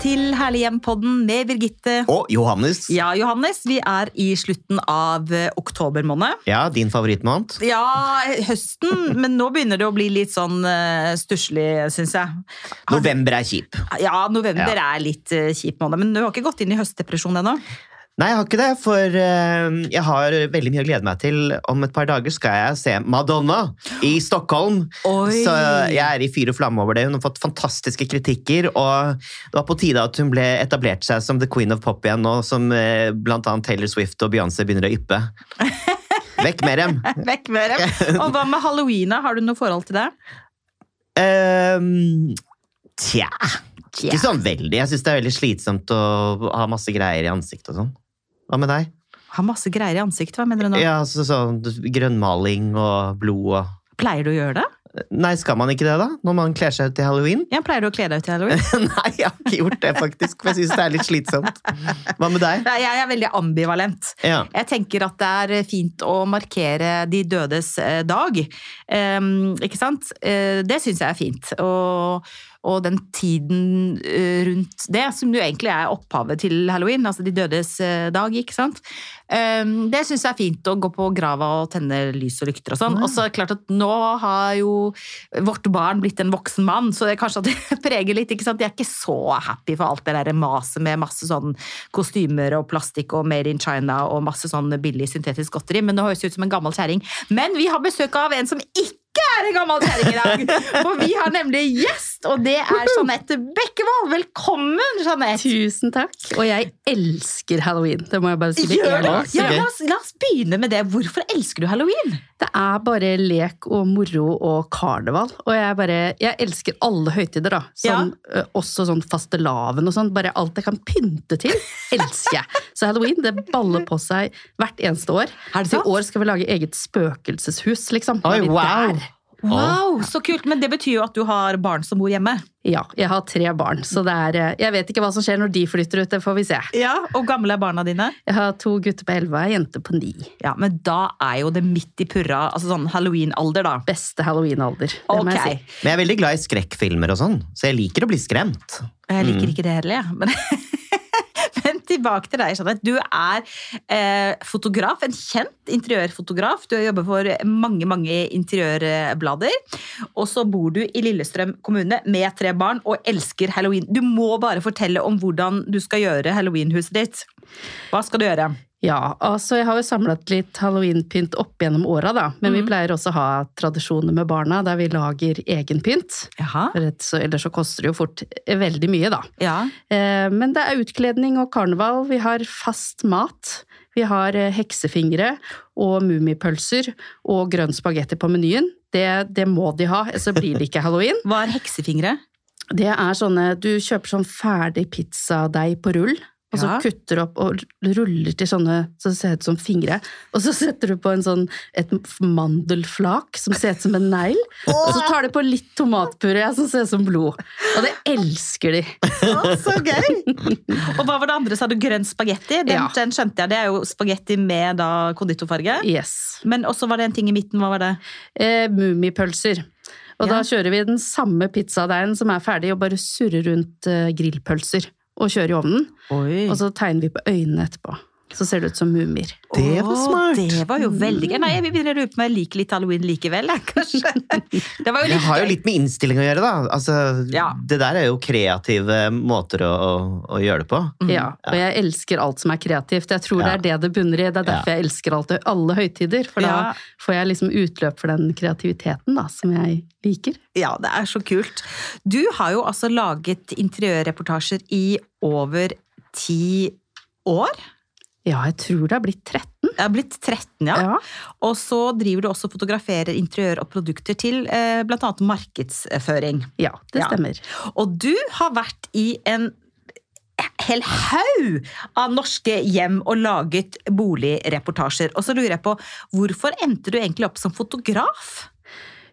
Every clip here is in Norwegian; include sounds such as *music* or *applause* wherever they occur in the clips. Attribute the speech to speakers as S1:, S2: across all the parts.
S1: Til Herlig hjem-podden med Birgitte.
S2: Og Johannes.
S1: Ja, Johannes, vi er i slutten av eh, oktober måned.
S2: Ja, din favorittmåned.
S1: Ja, høsten, men nå begynner det å bli litt sånn uh, stusslig, syns jeg.
S2: November er kjip.
S1: Ja, november
S2: Ja.
S1: er litt uh, kjip måned, men du har ikke gått inn i høstdepresjon ennå?
S2: Nei, jeg har ikke det, for eh, jeg har veldig mye å glede meg til. Om et par dager skal jeg se Madonna i Stockholm.
S1: Oi.
S2: Så jeg er i fyr og flamme over det. Hun har fått fantastiske kritikker, og det var på tide at hun ble etablert seg som the queen of pop igjen nå, som eh, blant annet Taylor Swift og Beyoncé begynner å yppe. *laughs* Vekk med dem!
S1: Vekk med dem. *laughs* Og hva med halloween? Har du noe forhold til det?
S2: Um, tja.
S1: Yeah.
S2: Ikke sånn veldig. Jeg syns det er veldig slitsomt å ha masse greier i ansiktet og sånn. Hva med deg?
S1: Har masse greier i ansiktet, hva mener du nå?
S2: Ja, så, sånn grønnmaling og blod og
S1: Pleier du å gjøre det?
S2: Nei, skal man ikke det, da? Når man kler seg ut til halloween?
S1: Ja, Pleier du å kle deg ut til halloween? *laughs*
S2: Nei, jeg har ikke gjort det, faktisk. For jeg syns det er litt slitsomt. Hva med deg?
S1: Nei, Jeg er veldig ambivalent.
S2: Ja.
S1: Jeg tenker at det er fint å markere de dødes eh, dag. Um, ikke sant? Eh, det syns jeg er fint. Og, og den tiden eh, rundt det, som jo egentlig er opphavet til halloween, altså de dødes eh, dag, ikke sant. Ehm, det syns jeg er fint å gå på grava og tenne lys og lykter og sånn. Og så er det klart at nå har jo vårt barn blitt en voksen mann, så det er kanskje at det *laughs* preger litt. ikke sant? De er ikke så happy for alt det der maset med masse sånn kostymer og plastikk og Made in China og masse sånn billig syntetisk godteri, men det høres ut som en gammel kjerring. Men vi har besøk av en som ikke er en gammel kjerring i dag! For vi har nemlig gjest, og det er Jeanette Bekkevold. Velkommen, Jeanette!
S3: Tusen takk. Og jeg elsker halloween. Det må jeg bare si
S1: Gjør det? Ja, la, oss, la oss begynne med det. Hvorfor elsker du halloween?
S3: Det er bare lek og moro og karneval. Og jeg bare Jeg elsker alle høytider, da. Sånn, ja. også sånn fastelavn og sånn. Bare alt jeg kan pynte til, elsker jeg. Så halloween det baller på seg hvert eneste år.
S1: Er det sant?
S3: i år skal vi lage eget spøkelseshus, liksom.
S2: Oi, wow!
S3: der.
S1: Wow, så kult! Men det betyr jo at du har barn som bor hjemme.
S3: Ja, jeg har tre barn, så det er Jeg vet ikke hva som skjer når de flytter ut, det får vi se.
S1: Ja, Og gamle er barna dine?
S3: Jeg har to gutter på elleve og ei jente på ni.
S1: Ja, Men da er jo det midt i purra, altså sånn halloween-alder, da.
S3: Beste Halloween-alder. det må jeg si.
S2: Men jeg er veldig glad i skrekkfilmer og sånn, så jeg liker å bli skremt.
S1: Jeg liker
S2: Mm.
S1: ikke det heller, jeg. Ja. men *laughs* tilbake til deg, Jeanette. Du er eh, fotograf, en kjent interiørfotograf. Du har jobbet for mange mange interiørblader. Og så bor du i Lillestrøm kommune med tre barn og elsker halloween. Du må bare fortelle om hvordan du skal gjøre halloweenhuset ditt. Hva skal du gjøre?
S3: Ja, altså jeg har jo samlet litt halloweenpynt opp gjennom åra, da. Men vi
S1: Mhm.
S3: pleier også å ha tradisjoner med barna der vi lager egen pynt. Rett ellers så koster det jo fort veldig mye, da.
S1: Ja.
S3: Eh, men det er utkledning og karneval. Vi har fast mat. Vi har eh, heksefingre og mummipølser og grønn spagetti på menyen. Det, det må de ha, så blir det ikke halloween. *laughs*
S1: Hva er heksefingre?
S3: Det er sånne Du kjøper sånn ferdig pizzadeig på rull. Og så
S1: Ja.
S3: kutter du opp og ruller til sånne så det ser ut som fingre. Og så setter du på en sånn, et mandelflak som ser ut som en negl. Og så tar du på litt tomatpuré som ser ut som blod. Og det elsker de.
S1: Å, så gøy! Og hva var det andre? Sa du grønn spagetti? Den,
S3: Ja.
S1: den skjønte jeg. Det er jo spagetti med da konditorfarge.
S3: Yes.
S1: Men også var det en ting i midten. Hva var det?
S3: Eh, Mummipølser. Og
S1: Ja.
S3: da kjører vi den samme pizzadeigen som er ferdig, og bare surrer rundt eh, grillpølser. Og kjører i ovnen.
S1: Oi.
S3: Og så tegner vi på øynene etterpå. Så ser det ut som mumier.
S2: Det var smart.
S1: Det var jo veldig gøy. Nei, jeg begynner å lure på om jeg liker litt halloween likevel, jeg, kanskje. *laughs* Det var jo
S2: Det har jo litt med innstilling å gjøre, da. Altså,
S1: Ja.
S2: Det der er jo kreative måter å, å, å gjøre det på.
S1: Mm.
S3: Ja, og jeg elsker alt som er kreativt. Jeg tror
S2: Ja.
S3: det er det det bunner i. Det er derfor jeg elsker alt, alle høytider. For
S1: Ja.
S3: da får jeg liksom utløp for den kreativiteten da, som jeg liker.
S1: Ja, det er så kult. Du har jo altså laget interiørreportasjer i over ti år.
S3: Ja, jeg tror det er blitt 13.
S1: Det er blitt 13, ja.
S3: Ja.
S1: Og så driver du også og fotograferer interiør og produkter til eh, annet markedsføring.
S3: Ja, det
S1: Ja.
S3: stemmer.
S1: Og du har vært i en hel haug av norske hjem og laget boligreportasjer. Og så lurer jeg på, hvorfor endte du egentlig opp som fotograf?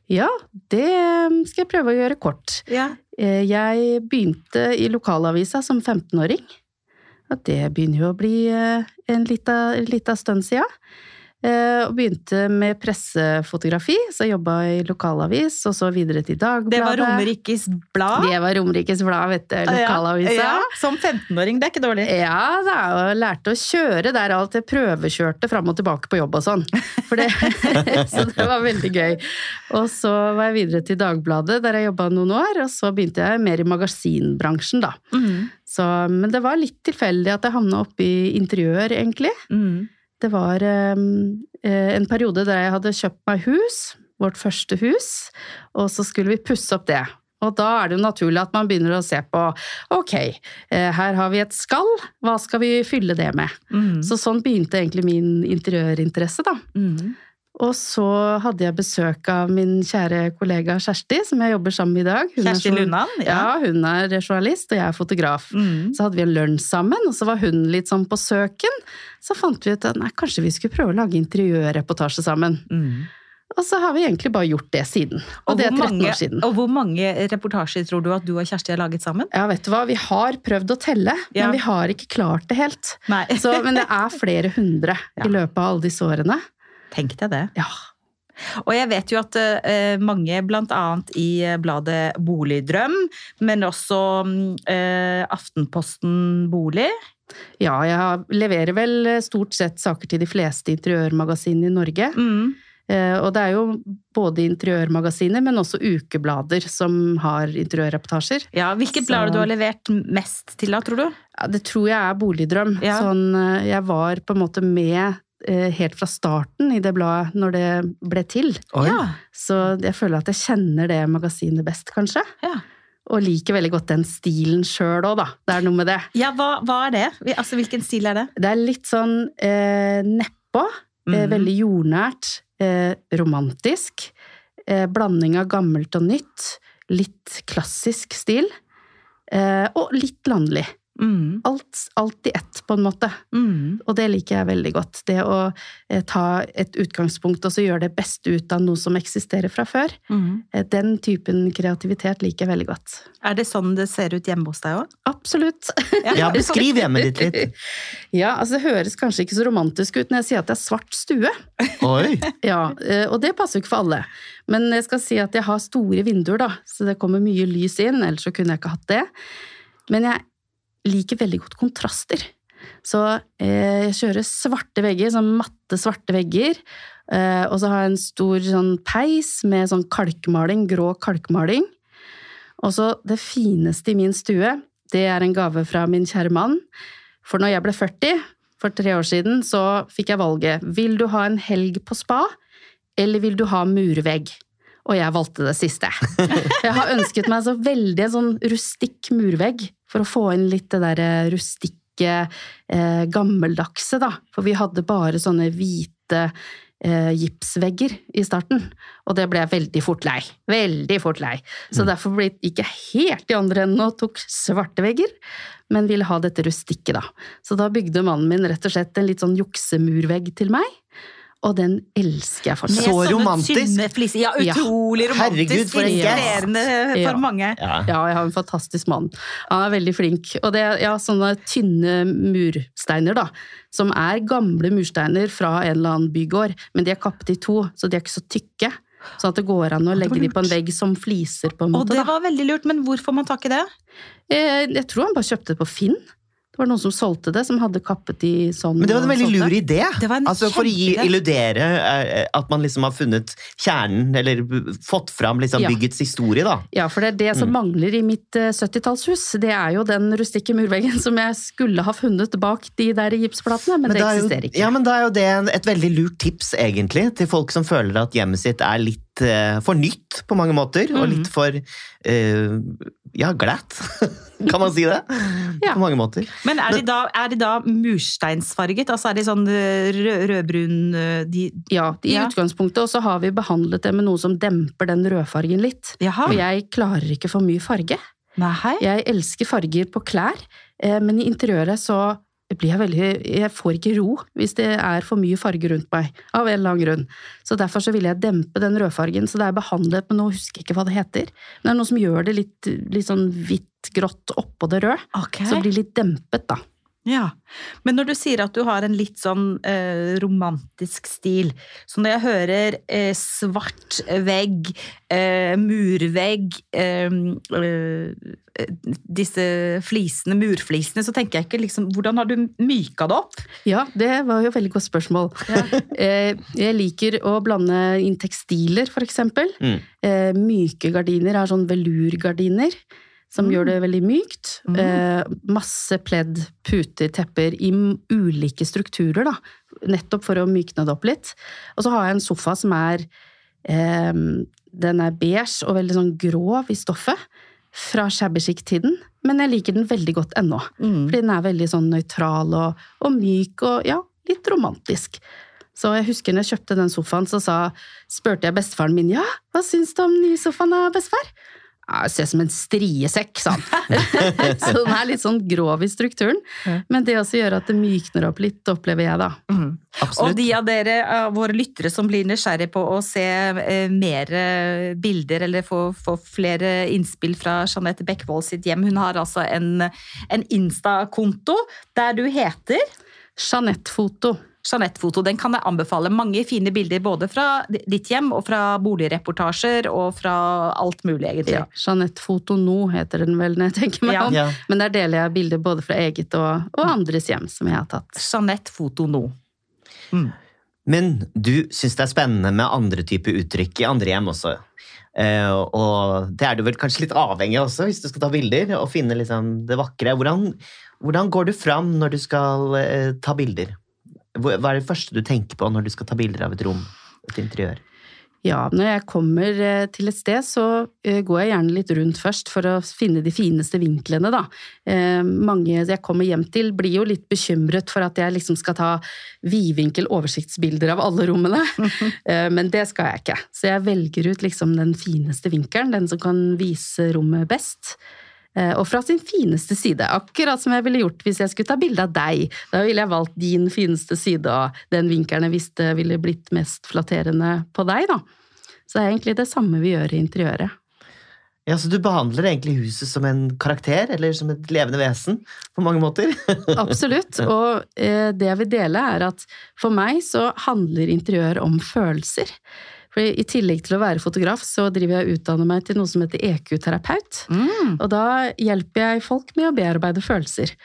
S3: Ja, det skal jeg prøve å gjøre kort.
S1: Ja.
S3: Eh, Jeg begynte i lokalavisa som 15-åring. Og det begynner jo å bli eh, en lita, stund siden. Eh, og begynte med pressefotografi, så jobba i lokalavis, og så videre til Dagbladet.
S1: Det var Romerikes Blad.
S3: Det var Romerikes Blad, vet du. Lokalavisa.
S1: Ja, ja, som 15-åring, det er ikke dårlig.
S3: Ja, da, og lærte å kjøre der alt. Jeg prøvekjørte fram og tilbake på jobb og sånn. Det, *laughs* så det var veldig gøy. Og så var jeg videre til Dagbladet, der jeg jobba noen år. Og så begynte jeg mer i magasinbransjen, da.
S1: Mm.
S3: Så, men det var litt tilfeldig at jeg havna i interiør, egentlig.
S1: Mm.
S3: Det var um, en periode der jeg hadde kjøpt meg hus, vårt første hus, og så skulle vi pusse opp det. Og da er det jo naturlig at man begynner å se på ok, eh, her har vi et skall, hva skal vi fylle det med?
S1: Mm.
S3: Så sånn begynte egentlig min interiørinteresse, da.
S1: Mm.
S3: Og så hadde jeg besøk av min kjære kollega Kjersti, som jeg jobber sammen med i dag. Hun er
S1: Kjersti
S3: Lunan?
S1: Lundan?
S3: Ja, hun er journalist, og jeg er fotograf.
S1: Mm.
S3: Så hadde vi en lunsj sammen, og så var hun litt sånn på søken. Så fant vi ut at nei, kanskje vi skulle prøve å lage interiørreportasje sammen.
S1: Mm.
S3: Og så har vi egentlig bare gjort det siden. Og,
S1: Og
S3: det er 13
S1: mange-
S3: år siden.
S1: Og hvor mange reportasjer tror du at du og Kjersti har laget sammen?
S3: Ja, vet du hva, vi har prøvd å telle,
S1: Ja.
S3: men vi har ikke klart det helt. Så, men det er flere hundre *laughs*
S1: Ja.
S3: i løpet av alle disse årene.
S1: Tenk deg det.
S3: Ja.
S1: Og jeg vet jo at uh, mange, annet i eh, bladet Boligdrøm, men også uh, Aftenposten Bolig
S3: Ja, jeg leverer vel stort sett saker til de fleste interiørmagasinene i Norge.
S1: mm.
S3: Uh, Og det er jo både interiørmagasiner, men også ukeblader som har interiørreportasjer.
S1: Ja, Hvilket
S3: Så-
S1: blad du har levert mest til da, tror du?
S3: Ja, det tror jeg er Boligdrøm.
S1: Ja.
S3: Sånn, jeg var på en måte med helt fra starten i det bladet når det ble til.
S2: Oi.
S3: Så jeg føler at jeg kjenner det magasinet best, kanskje.
S1: Ja.
S3: Og liker veldig godt den stilen sjøl òg, da. Det er noe med det.
S1: Ja, hva, hva er det? Altså, Hvilken stil er det?
S3: Det er litt sånn eh, nedpå. Eh,
S1: Mhm.
S3: veldig jordnært. Eh, romantisk. Eh, blanding av gammelt og nytt. Litt klassisk stil. Eh, og litt landlig.
S1: Mm.
S3: Alt, alt i ett, på en måte.
S1: Mm.
S3: Og det liker jeg veldig godt. Det å eh, ta et utgangspunkt og så gjøre det beste ut av noe som eksisterer fra før.
S1: Mm.
S3: Eh, Den typen kreativitet liker jeg veldig godt.
S1: Er det sånn det ser ut hjemme hos deg òg?
S3: Absolutt.
S2: Ja, beskriv hjemmet ditt litt. *laughs*
S3: Ja, altså det høres kanskje ikke så romantisk ut når jeg sier at det er svart stue.
S2: Oi! *laughs*
S3: Ja, eh, og det passer jo ikke for alle. Men jeg skal si at jeg har store vinduer, da, så det kommer mye lys inn, ellers så kunne jeg ikke hatt det. Men jeg liker veldig godt kontraster. Så eh, jeg kjører svarte vegger, sånn matte svarte vegger. Eh, og så har jeg en stor sånn peis med sånn kalkmaling, grå kalkmaling. Og så det fineste i min stue, det er en gave fra min kjære mann. For når jeg ble 40, for tre år siden, så fikk jeg valget. Vil du ha en helg på spa, eller vil du ha murvegg? Og jeg valgte det siste. *laughs* Jeg har ønsket meg så veldig en sånn rustikk murvegg, for å få inn litt det derre rustikke, eh, gammeldagse, da. For vi hadde bare sånne hvite eh, gipsvegger i starten, og det ble jeg veldig fort lei. Veldig fort lei. Så derfor gikk jeg helt i andre enden og tok svarte vegger, men ville ha dette rustikke, da. Så da bygde mannen min rett og slett en litt sånn juksemurvegg til meg, og den elsker jeg fortsatt.
S2: Så romantisk.
S1: Ja, utrolig romantisk.
S2: Herregud, for.
S1: Inspirerende for
S3: Ja.
S1: mange.
S2: Ja.
S3: Ja, jeg har en fantastisk mann. Han er veldig flink. Og det er ja, sånne tynne mursteiner, da. Som er gamle mursteiner fra en eller annen bygård, men de er kappet i to, så de er ikke så tykke. Sånn at det går an å legge de på en vegg som fliser, på en måte.
S1: Og
S3: det
S1: var veldig lurt, men hvor får man tak i det?
S3: Eh, Jeg tror han bare kjøpte det på Finn. Det var noen som solgte det, som hadde kappet i sånn.
S2: Men det var en veldig
S3: solgte.
S2: lur idé.
S1: Det var en
S2: altså For å gi, illudere eh, at man liksom har funnet kjernen, eller fått fram liksom
S3: Ja.
S2: byggets historie, da.
S3: Ja, for det er det
S2: Mm.
S3: som mangler i mitt eh, 70-tallshus. Det er jo den rustikke murveggen som jeg skulle ha funnet bak de der gipsplatene, men, det
S2: da er jo,
S3: eksisterer ikke.
S2: Ja, men da er jo det et veldig lurt tips, egentlig, til folk som føler at hjemmet sitt er litt eh, for nytt på mange måter, og litt for eh, ja, glatt. *laughs* kan man si det? *laughs*
S3: Ja.
S2: På mange måter.
S1: Men er de da, er de da mursteinsfarget? Altså er de sånn eh, rød, rødbrun de,
S3: Ja, i
S1: Ja.
S3: utgangspunktet, og så har vi behandlet det med noe som demper den rødfargen litt.
S1: Jaha.
S3: Og jeg klarer ikke for mye farge.
S1: Nei.
S3: Jeg elsker farger på klær, eh, men i interiøret så jeg veldig Jeg får ikke ro hvis det er for mye farge rundt meg, av en eller annen grunn. Så derfor så vil jeg dempe den rødfargen, så det er behandlet med noe, husker jeg ikke hva det heter. Men det er noe som gjør det litt, litt sånn hvitt-grått oppå det røde,
S1: Okay.
S3: så det blir litt dempet, da.
S1: Ja, Men når du sier at du har en litt sånn eh, romantisk stil, så når jeg hører eh, svart vegg, eh, murvegg eh, eh, Disse flisene, murflisene, så tenker jeg ikke liksom Hvordan har du myka det opp?
S3: Ja, det var jo et veldig godt spørsmål. Ja. *laughs* jeg liker å blande inn tekstiler, eksempel.
S2: Mm.
S3: Eh, myke gardiner er sånn velurgardiner. Som
S1: Mm.
S3: gjør det veldig mykt.
S1: Mm.
S3: Eh, masse pledd, puter, tepper i ulike strukturer, da. Nettopp for å mykne det opp litt. Og så har jeg en sofa som er eh, Den er beige og veldig sånn grov i stoffet. Fra shabby chic-tiden. Men jeg liker den veldig godt ennå.
S1: Mm.
S3: Fordi den er veldig sånn nøytral og, og myk og ja, litt romantisk. Så jeg husker når jeg kjøpte den sofaen, så sa, spurte jeg bestefaren min ja, hva syns du om den nye sofaen av bestefar? Ser ut som en striesekk, sa han. *laughs* så den er litt sånn grov i strukturen. Men det også gjør at det mykner opp litt, opplever jeg da.
S1: Mm. Og de av dere, av våre lyttere som blir nysgjerrige på å se eh, mer eh, bilder eller få, få flere innspill fra Jeanette Bekkevold sitt hjem, hun har altså en, en Insta-konto der du heter. Jeanette Foto. Den kan jeg anbefale. Mange fine bilder både fra ditt hjem og fra boligreportasjer og fra alt mulig, egentlig.
S3: Ja, Jeanette-foto nå heter den vel, når jeg tenker meg
S1: Ja.
S3: om.
S2: Ja.
S3: Men der deler jeg bilder både fra eget og, og andres hjem som jeg har tatt.
S1: Jeanette Foto nå. Mm.
S2: Men du syns det er spennende med andre typer uttrykk i andre hjem også. Uh, og det er du vel kanskje litt avhengig av også, hvis du skal ta bilder og finne liksom det vakre. Hvordan, hvordan går du fram når du skal uh, ta bilder? Hva er det første du tenker på når du skal ta bilder av et rom? Et interiør?
S3: Ja, når jeg kommer eh, til et sted, så eh, går jeg gjerne litt rundt først for å finne de fineste vinklene, da. Eh, Mange jeg kommer hjem til, blir jo litt bekymret for at jeg liksom skal ta vidvinkel oversiktsbilder av alle rommene. *laughs* Men det skal jeg ikke. Så jeg velger ut liksom den fineste vinkelen, den som kan vise rommet best. Eh, Og fra sin fineste side, akkurat som jeg ville gjort hvis jeg skulle ta bilde av deg. Da ville jeg valgt din fineste side og den vinkelen jeg visste ville blitt mest flatterende på deg, da. Så det er egentlig det samme vi gjør i interiøret.
S2: Ja, Så du behandler egentlig huset som en karakter, eller som et levende vesen, på mange måter? *laughs*
S3: Absolutt. Og eh, det jeg vil dele, er at for meg så handler interiør om følelser. For I tillegg til å være fotograf, så driver jeg og utdanner meg til noe som heter EQ-terapeut.
S1: Mm.
S3: Og da hjelper jeg folk med å bearbeide følelser.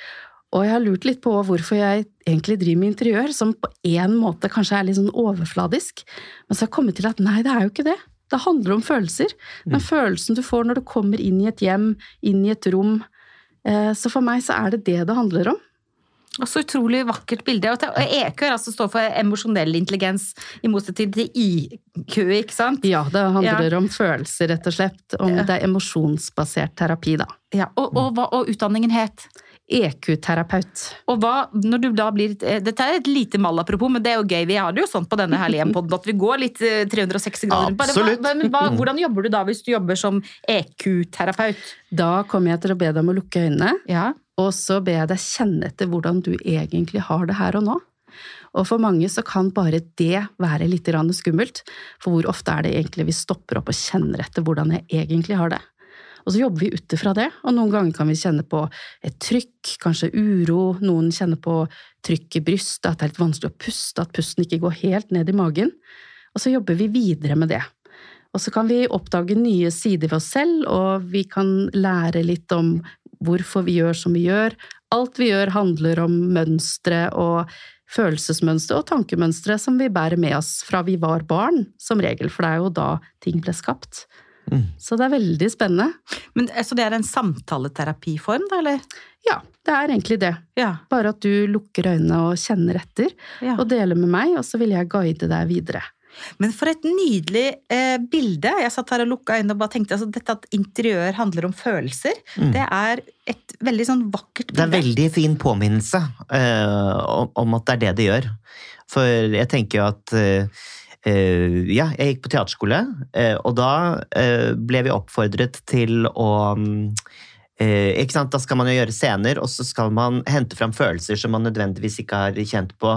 S3: Og jeg har lurt litt på hvorfor jeg egentlig driver med interiør, som på en måte kanskje er litt sånn overfladisk. Men så har jeg kommet til at nei, det er jo ikke det. Det handler om følelser. Den følelsen du får når du kommer inn i et hjem, inn i et rom. Eh, Så for meg så er det det det handler om.
S1: Og så utrolig vakkert bilde. Og EQ er altså står for emosjonell intelligens, i motsetning til IQ, ikke sant?
S3: Ja, det handler om følelser, rett og slett. Om
S1: Ja.
S3: det er emosjonsbasert terapi, da.
S1: Ja, og, og, hva- og utdanningen het?
S3: EQ-terapeut.
S1: Og hva, når du da blir eh, Dette er et lite malapropos, men det er jo gøy. Vi har det jo sånn på denne herlige podden at vi går litt eh, 360 grader. Bare hva-
S2: Absolutt.
S1: men hva, hvordan jobber du da hvis du jobber som EQ-terapeut?
S3: Da kommer jeg til å be deg om å lukke øynene,
S1: Ja.
S3: Og så ber jeg deg kjenne etter hvordan du egentlig har det her og nå. Og for mange så kan bare det være litt skummelt, for hvor ofte er det egentlig vi stopper opp og kjenner etter hvordan jeg egentlig har det? Og så jobber vi ut ifra det, og noen ganger kan vi kjenne på et trykk, kanskje uro, noen kjenner på trykk i brystet, at det er litt vanskelig å puste, at pusten ikke går helt ned i magen. Og så jobber vi videre med det. Og så kan vi oppdage nye sider ved oss selv, og vi kan lære litt om hvorfor vi gjør som vi gjør. Alt vi gjør handler om mønstre og følelsesmønstre og tankemønstre som vi bærer med oss fra vi var barn, som regel, for det er jo da ting ble skapt.
S2: Mm.
S3: Så det er veldig spennende.
S1: Men, eh, så det er en samtaleterapiform, da, eller?
S3: Ja, det er egentlig det.
S1: Ja.
S3: Bare at du lukker øynene og kjenner etter,
S1: ja.
S3: og deler med meg, og så vil jeg guide deg videre.
S1: Men for et nydelig eh, bilde. Jeg satt her og lukka øynene og bare tenkte altså, dette at interiør handler om følelser.
S2: Mm.
S1: Det er et veldig sånn vakkert
S2: Det er
S1: en
S2: veldig fin påminnelse eh, om, om at det er det det gjør. For jeg tenker jo at eh, eh, Ja, jeg gikk på teaterskole, eh, og da eh, ble vi oppfordret til å mm, eh? Da skal man jo gjøre scener, og så skal man hente fram følelser som man nødvendigvis ikke har kjent på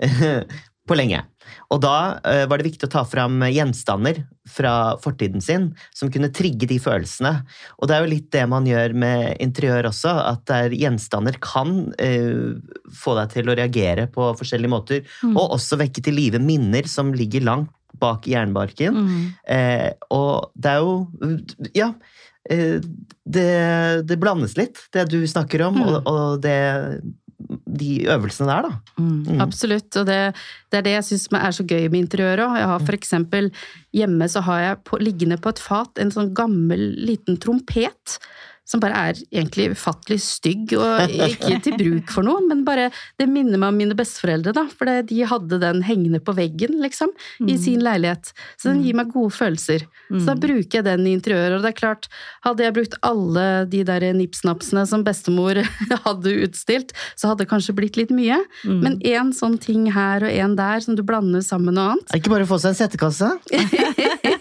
S2: *laughs* på lenge. Og da eh, var det viktig å ta fram gjenstander fra fortiden sin som kunne trigge de følelsene. Og det er jo litt det man gjør med interiør også, at der gjenstander kan eh, få deg til å reagere på forskjellige måter,
S1: Mm.
S2: og også vekke til live minner som ligger langt bak i hjernebarken.
S1: Mm.
S2: Eh, og det er jo Ja. Det, det blandes litt, det du snakker om,
S1: Mm.
S2: og, og det, de øvelsene der, da.
S1: Mm.
S2: Mm.
S3: Absolutt, og det, det er det jeg syns er så gøy med interiøret òg. Jeg har for eksempel hjemme så har jeg på, liggende på et fat en sånn gammel liten trompet. Som bare er egentlig ufattelig stygg, og ikke til bruk for noe, men bare Det minner meg om mine besteforeldre, da, for de hadde den hengende på veggen, liksom, i
S1: Mm.
S3: sin leilighet. Så den gir meg gode følelser. Så da
S1: Mm.
S3: bruker jeg den i interiøret, og det er klart, hadde jeg brukt alle de der nipsnapsene som bestemor *laughs* hadde utstilt, så hadde det kanskje blitt litt mye.
S1: Mm.
S3: Men én sånn ting her og én der som du blander sammen med noe annet.
S2: Er ikke bare å få seg en settekasse? *laughs*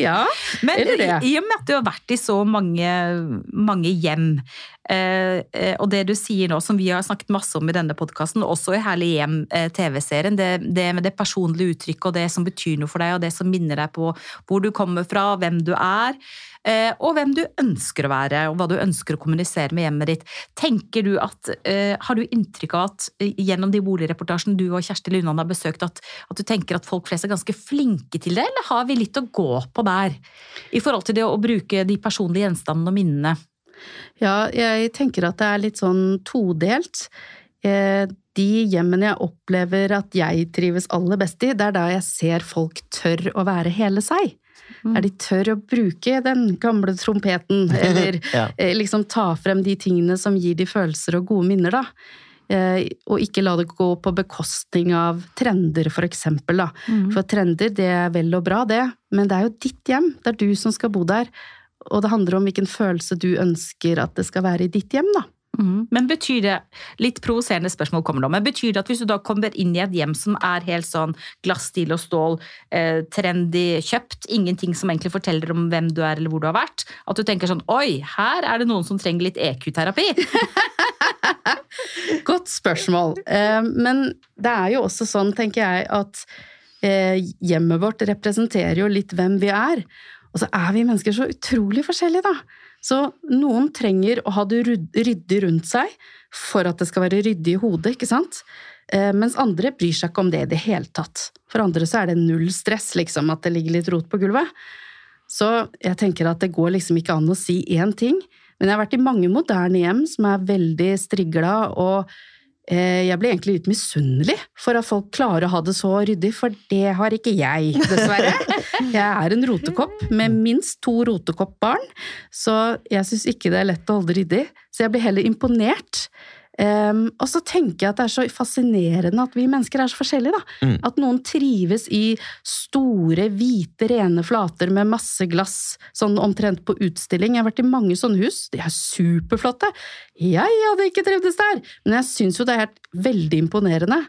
S3: Ja,
S1: Men
S3: Eller det.
S1: i og med at du har vært i så mange, mange hjem, og det du sier nå, som vi har snakket masse om i denne podkasten, også i Herlig hjem, eh, det, det med det personlige uttrykket og det som betyr noe for deg, og det som minner deg på hvor du kommer fra, hvem du er, eh, og hvem du ønsker å være, og hva du ønsker å kommunisere med hjemmet ditt. Tenker du at, eh, Har du inntrykk av at eh, gjennom de boligreportasjene du og Kjersti Lundan har besøkt, at, at du tenker at folk flest er ganske flinke til det, eller har vi litt å gå på der? I forhold til det å bruke de personlige gjenstandene og minnene.
S3: Ja, jeg tenker at det er litt sånn todelt. Eh, De hjemmene jeg opplever at jeg trives aller best i, det er da jeg ser folk tør å være hele seg.
S1: Mm.
S3: Er de tør å bruke den gamle trompeten, *laughs* eller
S2: Ja.
S3: eh, liksom ta frem de tingene som gir de følelser og gode minner, da. Eh, Og ikke la det gå på bekostning av trender, for eksempel, da.
S1: Mm.
S3: For trender, det er vel og bra, det, men det er jo ditt hjem. Det er du som skal bo der. Og det handler om hvilken følelse du ønsker at det skal være i ditt hjem, da.
S1: Mm. Men betyr det, litt provoserende spørsmål kommer nå, men betyr det at hvis du da kommer inn i et hjem som er helt sånn glass, stil og stål, eh, trendy, kjøpt, ingenting som egentlig forteller om hvem du er eller hvor du har vært, at du tenker sånn oi, her er det noen som trenger litt EQ-terapi? *laughs*
S3: Godt spørsmål. Eh, Men det er jo også sånn, tenker jeg, at eh, hjemmet vårt representerer jo litt hvem vi er. Og så er vi mennesker så utrolig forskjellige, da. Så noen trenger å ha det ryddig rundt seg for at det skal være ryddig i hodet, ikke sant? Eh, Mens andre bryr seg ikke om det i det hele tatt. For andre så er det null stress, liksom, at det ligger litt rot på gulvet. Så jeg tenker at det går liksom ikke an å si én ting. Men jeg har vært i mange moderne hjem som er veldig strigla, og jeg blir egentlig litt misunnelig for at folk klarer å ha det så ryddig, for det har ikke jeg, dessverre. *laughs* Jeg er en rotekopp med minst to rotekoppbarn, så jeg syns ikke det er lett å holde det ryddig. Så jeg blir heller imponert. Um, og så tenker jeg at det er så fascinerende at vi mennesker er så forskjellige. da.
S2: Mm.
S3: At noen trives i store, hvite, rene flater med masse glass, sånn omtrent på utstilling. Jeg har vært i mange sånne hus, de er superflotte. Jeg hadde ikke trivdes der, men jeg syns jo det er helt veldig imponerende.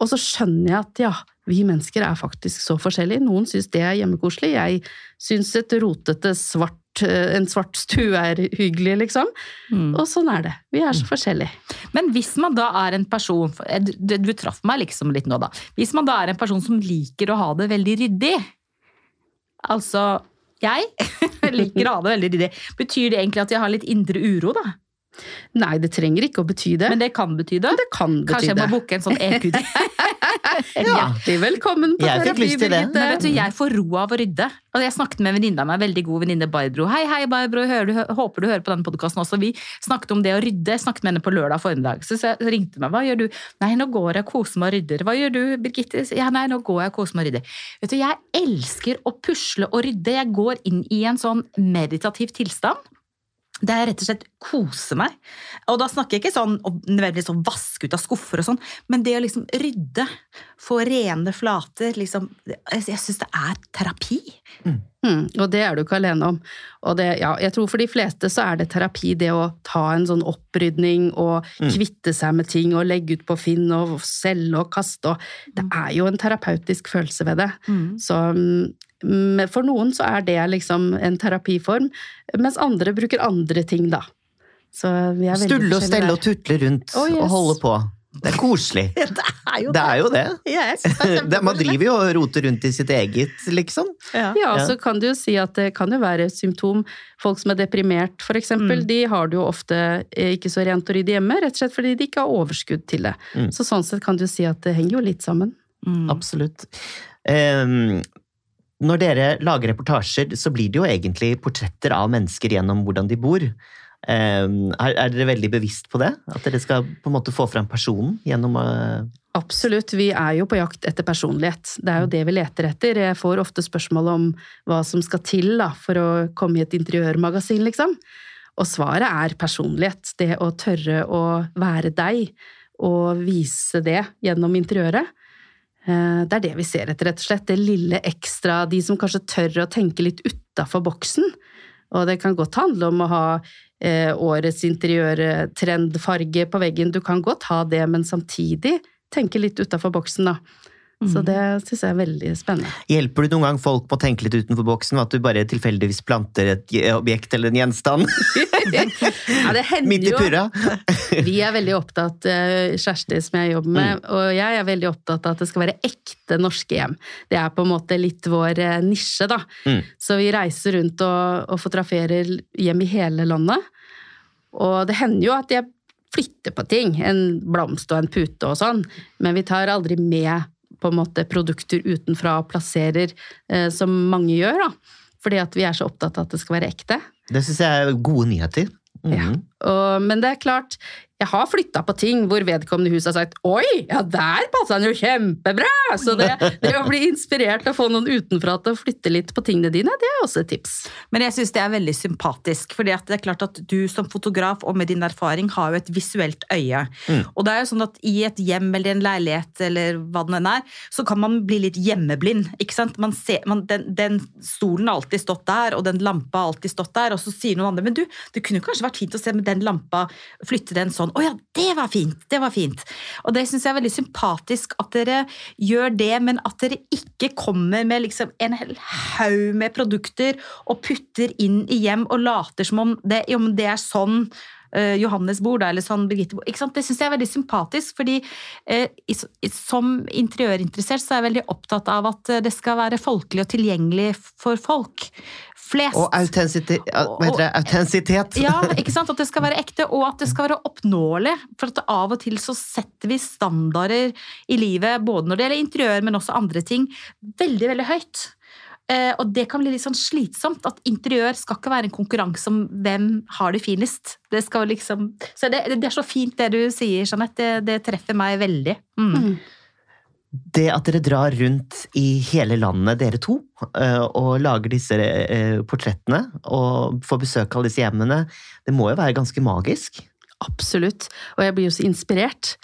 S3: Og så skjønner jeg at ja, vi mennesker er faktisk så forskjellige. Noen syns det er hjemmekoselig, jeg syns et rotete svart en svart stue er hyggelig, liksom.
S1: Mm.
S3: Og sånn er det. Vi er så forskjellige.
S1: Men hvis man da er en person, du, du, du traff meg liksom litt nå da, hvis man da er en person som liker å ha det veldig ryddig, altså jeg *laughs* liker å ha det veldig ryddig, betyr det egentlig at jeg har litt indre uro da?
S3: Nei, det trenger ikke å bety det.
S1: Men det kan bety det?
S3: det kan bety
S1: Kanskje jeg må booke en sånn EQ? *laughs*
S3: Hjertelig velkommen på
S2: Jeg
S3: terapi,
S2: det.
S1: Men vet du, jeg får ro av å rydde. Og jeg snakket med en venninne av meg, veldig god venninne Barbro. Hei, hei, Barbro, hører du, håper du hører på denne podkasten også. Vi snakket om det å rydde. Jeg snakket med henne på lørdag formiddag. Så jeg ringte meg. Hva gjør du? Nei, nå går jeg og koser meg og rydder. Hva gjør du, Birgitte? Ja, nei, nå går jeg og koser meg og rydder. Vet du, jeg elsker å pusle og rydde. Jeg går inn i en sånn meditativ tilstand. Der er rett og slett kose meg. Og da snakker jeg ikke sånn nødvendigvis sånn vaske ut av skuffer og sånn, men det å liksom rydde, få rene flater, liksom Jeg, syns det er terapi.
S3: Mm, og det er du ikke alene om. Og det, ja, jeg tror for de fleste så er det terapi, det å ta en sånn opprydning og kvitte seg med ting og legge ut på Finn og selge og kaste og Det er jo en terapeutisk følelse ved det. Så mm, for noen så er det liksom en terapiform, mens andre bruker andre ting, da. Så vi er
S2: Stulle og stelle
S3: der.
S2: og tutle rundt
S3: Oh, yes.
S2: og holde på. Det er koselig. *laughs*
S1: Det er jo
S2: Det er jo det. *laughs*
S1: Yes, *laughs* det er
S2: man driver jo og roter rundt i sitt eget, liksom.
S1: Ja.
S3: Ja,
S2: Ja.
S3: så kan du jo si at det kan jo være et symptom. Folk som er deprimert, for eksempel,
S1: Mm.
S3: de har det jo ofte eh, ikke så rent og ryddig hjemme, rett og slett fordi de ikke har overskudd til det.
S2: Mm.
S3: Så sånn sett kan du si at det henger jo litt sammen.
S1: Mm.
S2: Absolutt. Ehm, når dere lager reportasjer, så blir det jo egentlig portretter av mennesker gjennom hvordan de bor. Ehm, er, er dere veldig bevisst på det? At dere skal på en måte få fram personen gjennom eh,
S3: Absolutt, vi er jo på jakt etter personlighet. Det er jo det vi leter etter. Jeg får ofte spørsmål om hva som skal til da, for å komme i et interiørmagasin, liksom. Og svaret er personlighet. Det å tørre å være deg, og vise det gjennom interiøret. Eh, Det er det vi ser etter, rett og slett. Det lille ekstra, de som kanskje tør å tenke litt utafor boksen. Og det kan godt handle om å ha eh, årets interiørtrendfarge på veggen. Du kan godt ha det, men samtidig tenke litt utafor boksen, da. Så det syns jeg er veldig spennende.
S2: Hjelper du noen gang folk på å tenke litt utenfor boksen? At du bare tilfeldigvis planter et objekt eller en gjenstand *laughs*
S3: Ja, det hender
S2: midt i
S3: jo
S2: purra? *laughs*
S3: Vi er veldig opptatt, eh, Kjersti som jeg jobber med, og jeg er veldig opptatt av at det skal være ekte norske hjem. Det er på en måte litt vår eh, nisje, da.
S2: Mm.
S3: Så vi reiser rundt og, og fotograferer hjem i hele landet. Og det hender jo at jeg flytter på ting, en blomst og en pute og sånn, men vi tar aldri med på en måte produkter utenfra og plasserer, eh, som mange gjør, da. Fordi at vi er så opptatt av at det skal være ekte.
S2: Det syns jeg er gode nyheter. Mm.
S3: Ja. Og, men det er klart, jeg har flytta på ting hvor vedkommende hus har sagt 'oi, ja der passa han jo kjempebra'! Så det, det å bli inspirert og få noen utenfra til å flytte litt på tingene dine, det er også et tips.
S1: Men jeg syns det er veldig sympatisk. for det er klart at du som fotograf og med din erfaring har jo et visuelt øye.
S2: Mm.
S1: Og det er jo sånn at i et hjem eller en leilighet eller hva det enn er, så kan man bli litt hjemmeblind. ikke sant? Man ser, man, den, den stolen har alltid stått der, og den lampa har alltid stått der, og så sier noen andre men du, det kunne kanskje vært fint å se med den lampa, flytte den sånn. Å ja, det var fint! Det var fint. Og det syns jeg er veldig sympatisk at dere gjør det, men at dere ikke kommer med liksom en hel haug med produkter og putter inn i hjem og later som om det, men det er sånn Johannes bor da, eller sånn Birgitte bor. Ikke sant? Det syns jeg er veldig sympatisk, fordi eh, som interiørinteressert så er jeg veldig opptatt av at eh, det skal være folkelig og tilgjengelig for folk flest.
S2: Og autentisitet, hva heter det? autentisitet.
S1: Ja, ikke sant? At det skal være ekte, og at det skal være oppnåelig. For at av og til så setter vi standarder i livet, både når det gjelder interiør, men også andre ting, veldig, veldig høyt. Eh, og det kan bli litt sånn slitsomt. At interiør skal ikke være en konkurranse om hvem har det finest. Det skal liksom Så det, det er så fint det du sier, Jeanette. Det, det treffer meg veldig. Mm.
S2: Det at dere drar rundt i hele landet, dere to, eh, og lager disse eh, portrettene og får besøk av disse hjemmene, det må jo være ganske magisk?
S3: Absolutt. Og jeg blir jo så inspirert.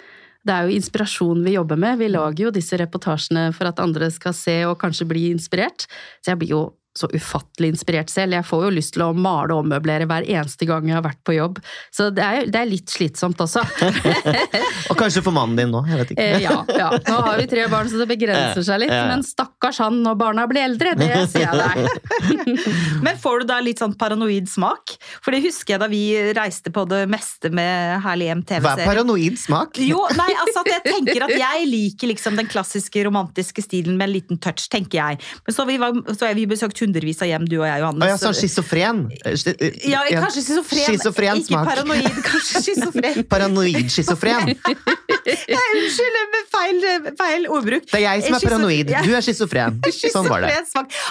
S3: Det er jo inspirasjon vi jobber med. Vi lager jo disse reportasjene for at andre skal se og kanskje bli inspirert. Så jeg blir jo så ufattelig inspirert selv. Jeg får jo lyst til å male og ommøblere hver eneste gang jeg har vært på jobb. Så det er, det er litt slitsomt også. *laughs*
S2: Og kanskje for mannen din nå, jeg vet ikke.
S3: Eh, ja, ja. Nå har vi tre barn, så det begrenser seg litt. Men stakkars han når barna blir eldre, det sier jeg deg. *laughs*
S1: Men får du da litt sånn paranoid smak? For det husker jeg da vi reiste på det meste med Herlig hjem
S2: Hva er paranoid smak?
S1: Jo, nei, altså at jeg tenker at jeg liker liksom den klassiske romantiske stilen med en liten touch, tenker jeg. Men så vi, var- så vi besøkt hundrevis av hjem, du og jeg, Johannes.
S2: Ja, sånn schizofren.
S1: Ja, kanskje schizofren.
S2: Schizofren
S1: Ikke paranoid, kanskje schizofren. *laughs*
S2: Paranoid-schizofren.
S1: Ja, *laughs* Unnskyld, med feil, feil ordbruk.
S2: Det er jeg som er paranoid. Du er schizofren. *laughs* Sånn var det.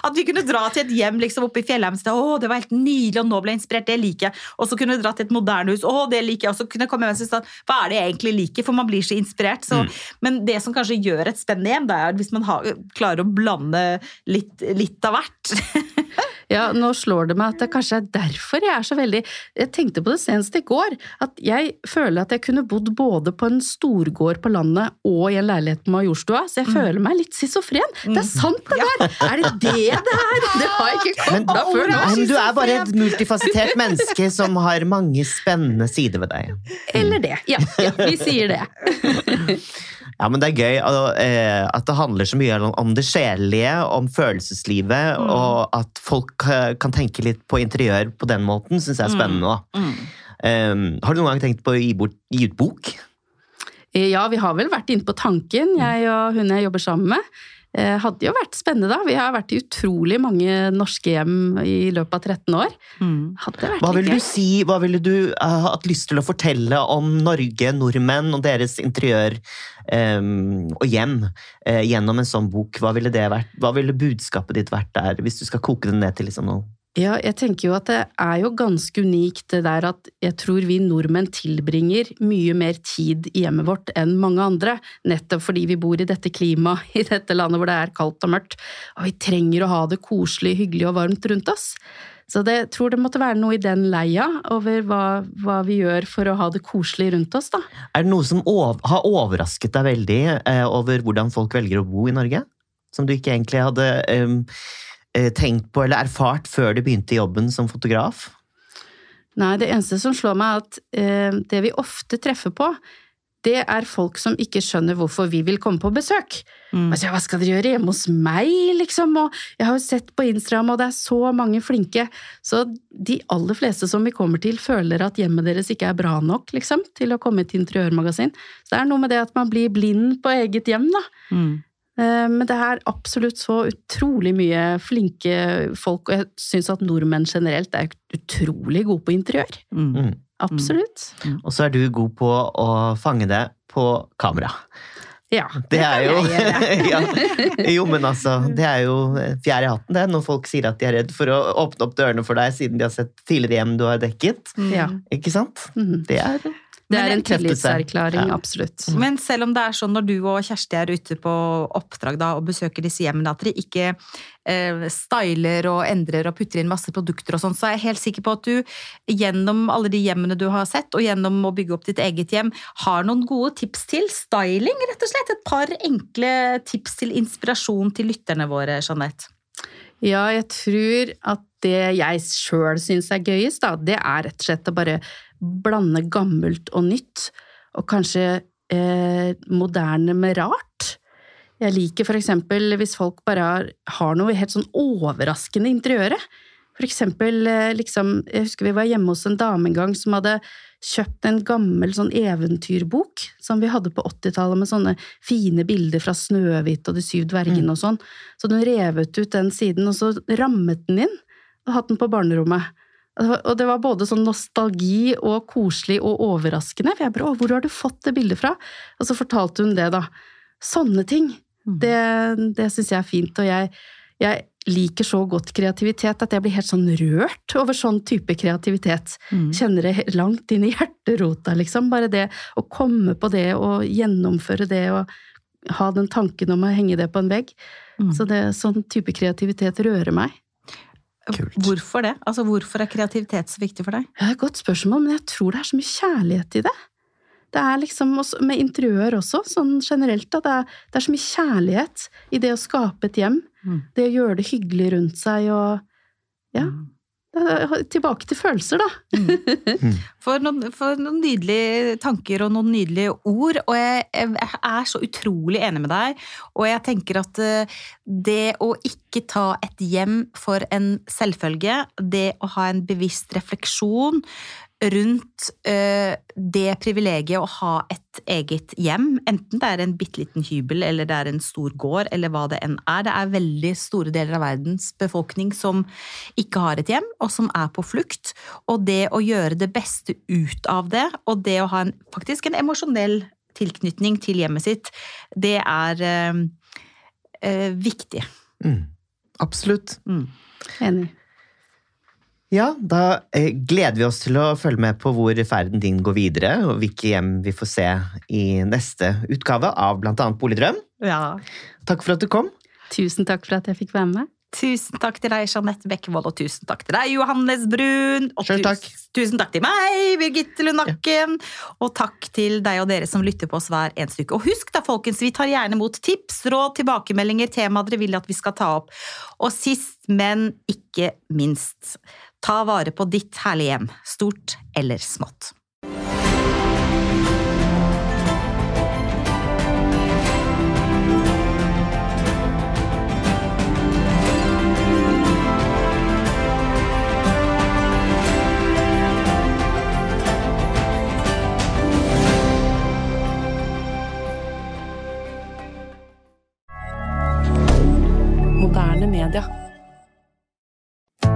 S1: At vi kunne dra til et hjem liksom, oppe i Fjellheimstad. Å, det var helt nydelig, og nå ble jeg inspirert. Det liker jeg. Og så kunne vi dra til et moderne hus. Å, det liker jeg. Og så kunne jeg komme hjem og sånn, hva er det jeg egentlig liker? For man blir så inspirert. Så,
S2: Mm.
S1: Men det som kanskje gjør et spennende hjem, det er hvis man har, klarer å blande litt, litt av hvert. *laughs*
S3: Ja, nå slår det meg at det kanskje er derfor jeg er så veldig Jeg tenkte på det senest i går, at jeg føler at jeg kunne bodd både på en storgård på landet og i en leilighet på Majorstua, så jeg føler meg litt schizofren. Det er sant, det der! Er det det det er? *laughs* Det har jeg ikke
S2: kommet
S3: kobla før nå.
S2: Men du er bare et multifasitert menneske som har mange spennende sider ved deg.
S3: Eller det. Ja, ja, vi sier det. *laughs*
S2: Ja, men det er gøy eh, at det handler så mye om, det sjelelige, om følelseslivet,
S1: Mm.
S2: og at folk eh, kan tenke litt på interiør på den måten, syns jeg er spennende. da.
S1: Mm.
S2: Um, har du noen gang tenkt på å gi, bort, gi ut bok?
S3: Ja, vi har vel vært inne på tanken, jeg og hun jeg jobber sammen med. Eh, hadde jo vært spennende, da. Vi har vært i utrolig mange norske hjem i løpet av 13 år.
S1: Mm.
S3: Hadde vært
S2: Hva ville du si, hva ville du hatt lyst til å fortelle om Norge, nordmenn og deres interiør um, og hjem uh, gjennom en sånn bok? Hva ville, det vært, hva ville budskapet ditt vært der, hvis du skal koke det ned til liksom noe?
S3: Ja, jeg tenker jo at det er jo ganske unikt det der at jeg tror vi nordmenn tilbringer mye mer tid i hjemmet vårt enn mange andre, nettopp fordi vi bor i dette klimaet *laughs* i dette landet hvor det er kaldt og mørkt, og vi trenger å ha det koselig, hyggelig og varmt rundt oss. Så det jeg tror det måtte være noe i den leia over hva, hva vi gjør for å ha det koselig rundt oss, da.
S2: Er det noe som ov har overrasket deg veldig eh, over hvordan folk velger å bo i Norge? Som du ikke egentlig hadde eh, tenkt på eller erfart før du begynte i jobben som fotograf?
S3: Nei, det eneste som slår meg er at eh, det vi ofte treffer på, det er folk som ikke skjønner hvorfor vi vil komme på besøk.
S1: Mm.
S3: Altså, hva skal dere gjøre hjemme hos meg, liksom? Og jeg har jo sett på Instagram, og det er så mange flinke. Så de aller fleste som vi kommer til, føler at hjemmet deres ikke er bra nok, liksom, til å komme til interiørmagasin. Så det er noe med det at man blir blind på eget hjem, da.
S1: Mm.
S3: Eh, Men det er absolutt så utrolig mye flinke folk, og jeg syns at nordmenn generelt er utrolig gode på interiør.
S1: Mm.
S2: Mm.
S3: Absolutt.
S2: Og så er du god på å fange det på kamera.
S3: Ja,
S2: Det er jo *laughs* ja. Jo, men altså, det er jo fjær i hatten, det, når folk sier at de er redd for å åpne opp dørene for deg siden de har sett tidligere hjem du har dekket.
S1: Mm.
S3: Ja.
S2: Ikke sant?
S3: Mhm.
S2: Det er
S3: Det er en tillitserklæring,
S2: Ja.
S3: absolutt.
S1: Men selv om det er sånn når du og Kjersti er ute på oppdrag da, og besøker disse hjemmene, at dere ikke eh, styler og endrer og putter inn masse produkter og sånn, så er jeg helt sikker på at du gjennom alle de hjemmene du har sett, og gjennom å bygge opp ditt eget hjem, har noen gode tips til styling, rett og slett. Et par enkle tips til inspirasjon til lytterne våre, Jeanette.
S3: Ja, jeg tror at det jeg sjøl syns er gøyest, da, det er rett og slett å bare blande gammelt og nytt, og kanskje eh, moderne med rart. Jeg liker for eksempel hvis folk bare har, har noe helt sånn overraskende interiøret. For eksempel, eh, liksom, jeg husker vi var hjemme hos en dame en gang som hadde kjøpt en gammel sånn eventyrbok som vi hadde på 80-tallet med sånne fine bilder fra Snøhvit og De syv dvergene og sånn. Så hun revet ut den siden, og så rammet den inn og hatt den på barnerommet. Og det var- Og det var både sånn nostalgi og koselig og overraskende. For jeg bare 'Å, hvor har du fått det bildet fra?' Og så fortalte hun det, da. Sånne ting. Det, det syns jeg er fint. Og jeg, jeg liker så godt kreativitet at jeg blir helt sånn rørt over sånn type kreativitet.
S1: Mm.
S3: Kjenner det langt inn i hjerterota, liksom. Bare det å komme på det og gjennomføre det og ha den tanken om å henge det på en vegg.
S1: Mm.
S3: Så det, sånn type kreativitet rører meg.
S2: Kult.
S1: Hvorfor det? Altså, hvorfor er kreativitet så viktig for deg?
S3: Ja, godt spørsmål, men jeg tror det er så mye kjærlighet i det. Det er liksom Med interiør også, sånn generelt. Da, det, er, det er så mye kjærlighet i det å skape et hjem.
S1: Mm.
S3: Det å gjøre det hyggelig rundt seg og Ja. er- Tilbake til følelser, da. *laughs*
S1: For noen, for noen nydelige tanker og noen nydelige ord, og jeg, jeg er så utrolig enig med deg. Og jeg tenker at eh, det å ikke ta et hjem for en selvfølge, det å ha en bevisst refleksjon rundt eh, det privilegiet å ha et eget hjem, enten det er en bitte liten hybel eller det er en stor gård, eller hva det enn er. Det er veldig store deler av verdens befolkning som ikke har et hjem, og som er på flukt. Og det å gjøre det beste ut av det, og det å ha en, faktisk en emosjonell tilknytning til hjemmet sitt, det er eh, eh, viktig.
S2: Mm. Absolutt.
S1: Mm.
S3: Enig.
S2: Ja, da eh, gleder vi oss til å følge med på hvor ferden din går videre, og hvilke hjem vi får se i neste utgave av annet Boligdrøm.
S1: Ja.
S2: Takk for at du kom.
S3: Tusen takk for at jeg fikk være med.
S1: Tusen takk til deg, Jeanette Bekkevold, og tusen takk til deg, Johannes Brun. Og
S2: Selv takk.
S1: Tusen, tusen takk til meg, Birgitte Lundakken. Og takk til deg og dere som lytter på oss hver eneste uke. Og husk da, folkens, vi tar gjerne mot tips, råd, tilbakemeldinger, temaer dere vil at vi skal ta opp. Og sist, men ikke minst, Ta vare på ditt herlige hjem, stort eller smått. moderne media.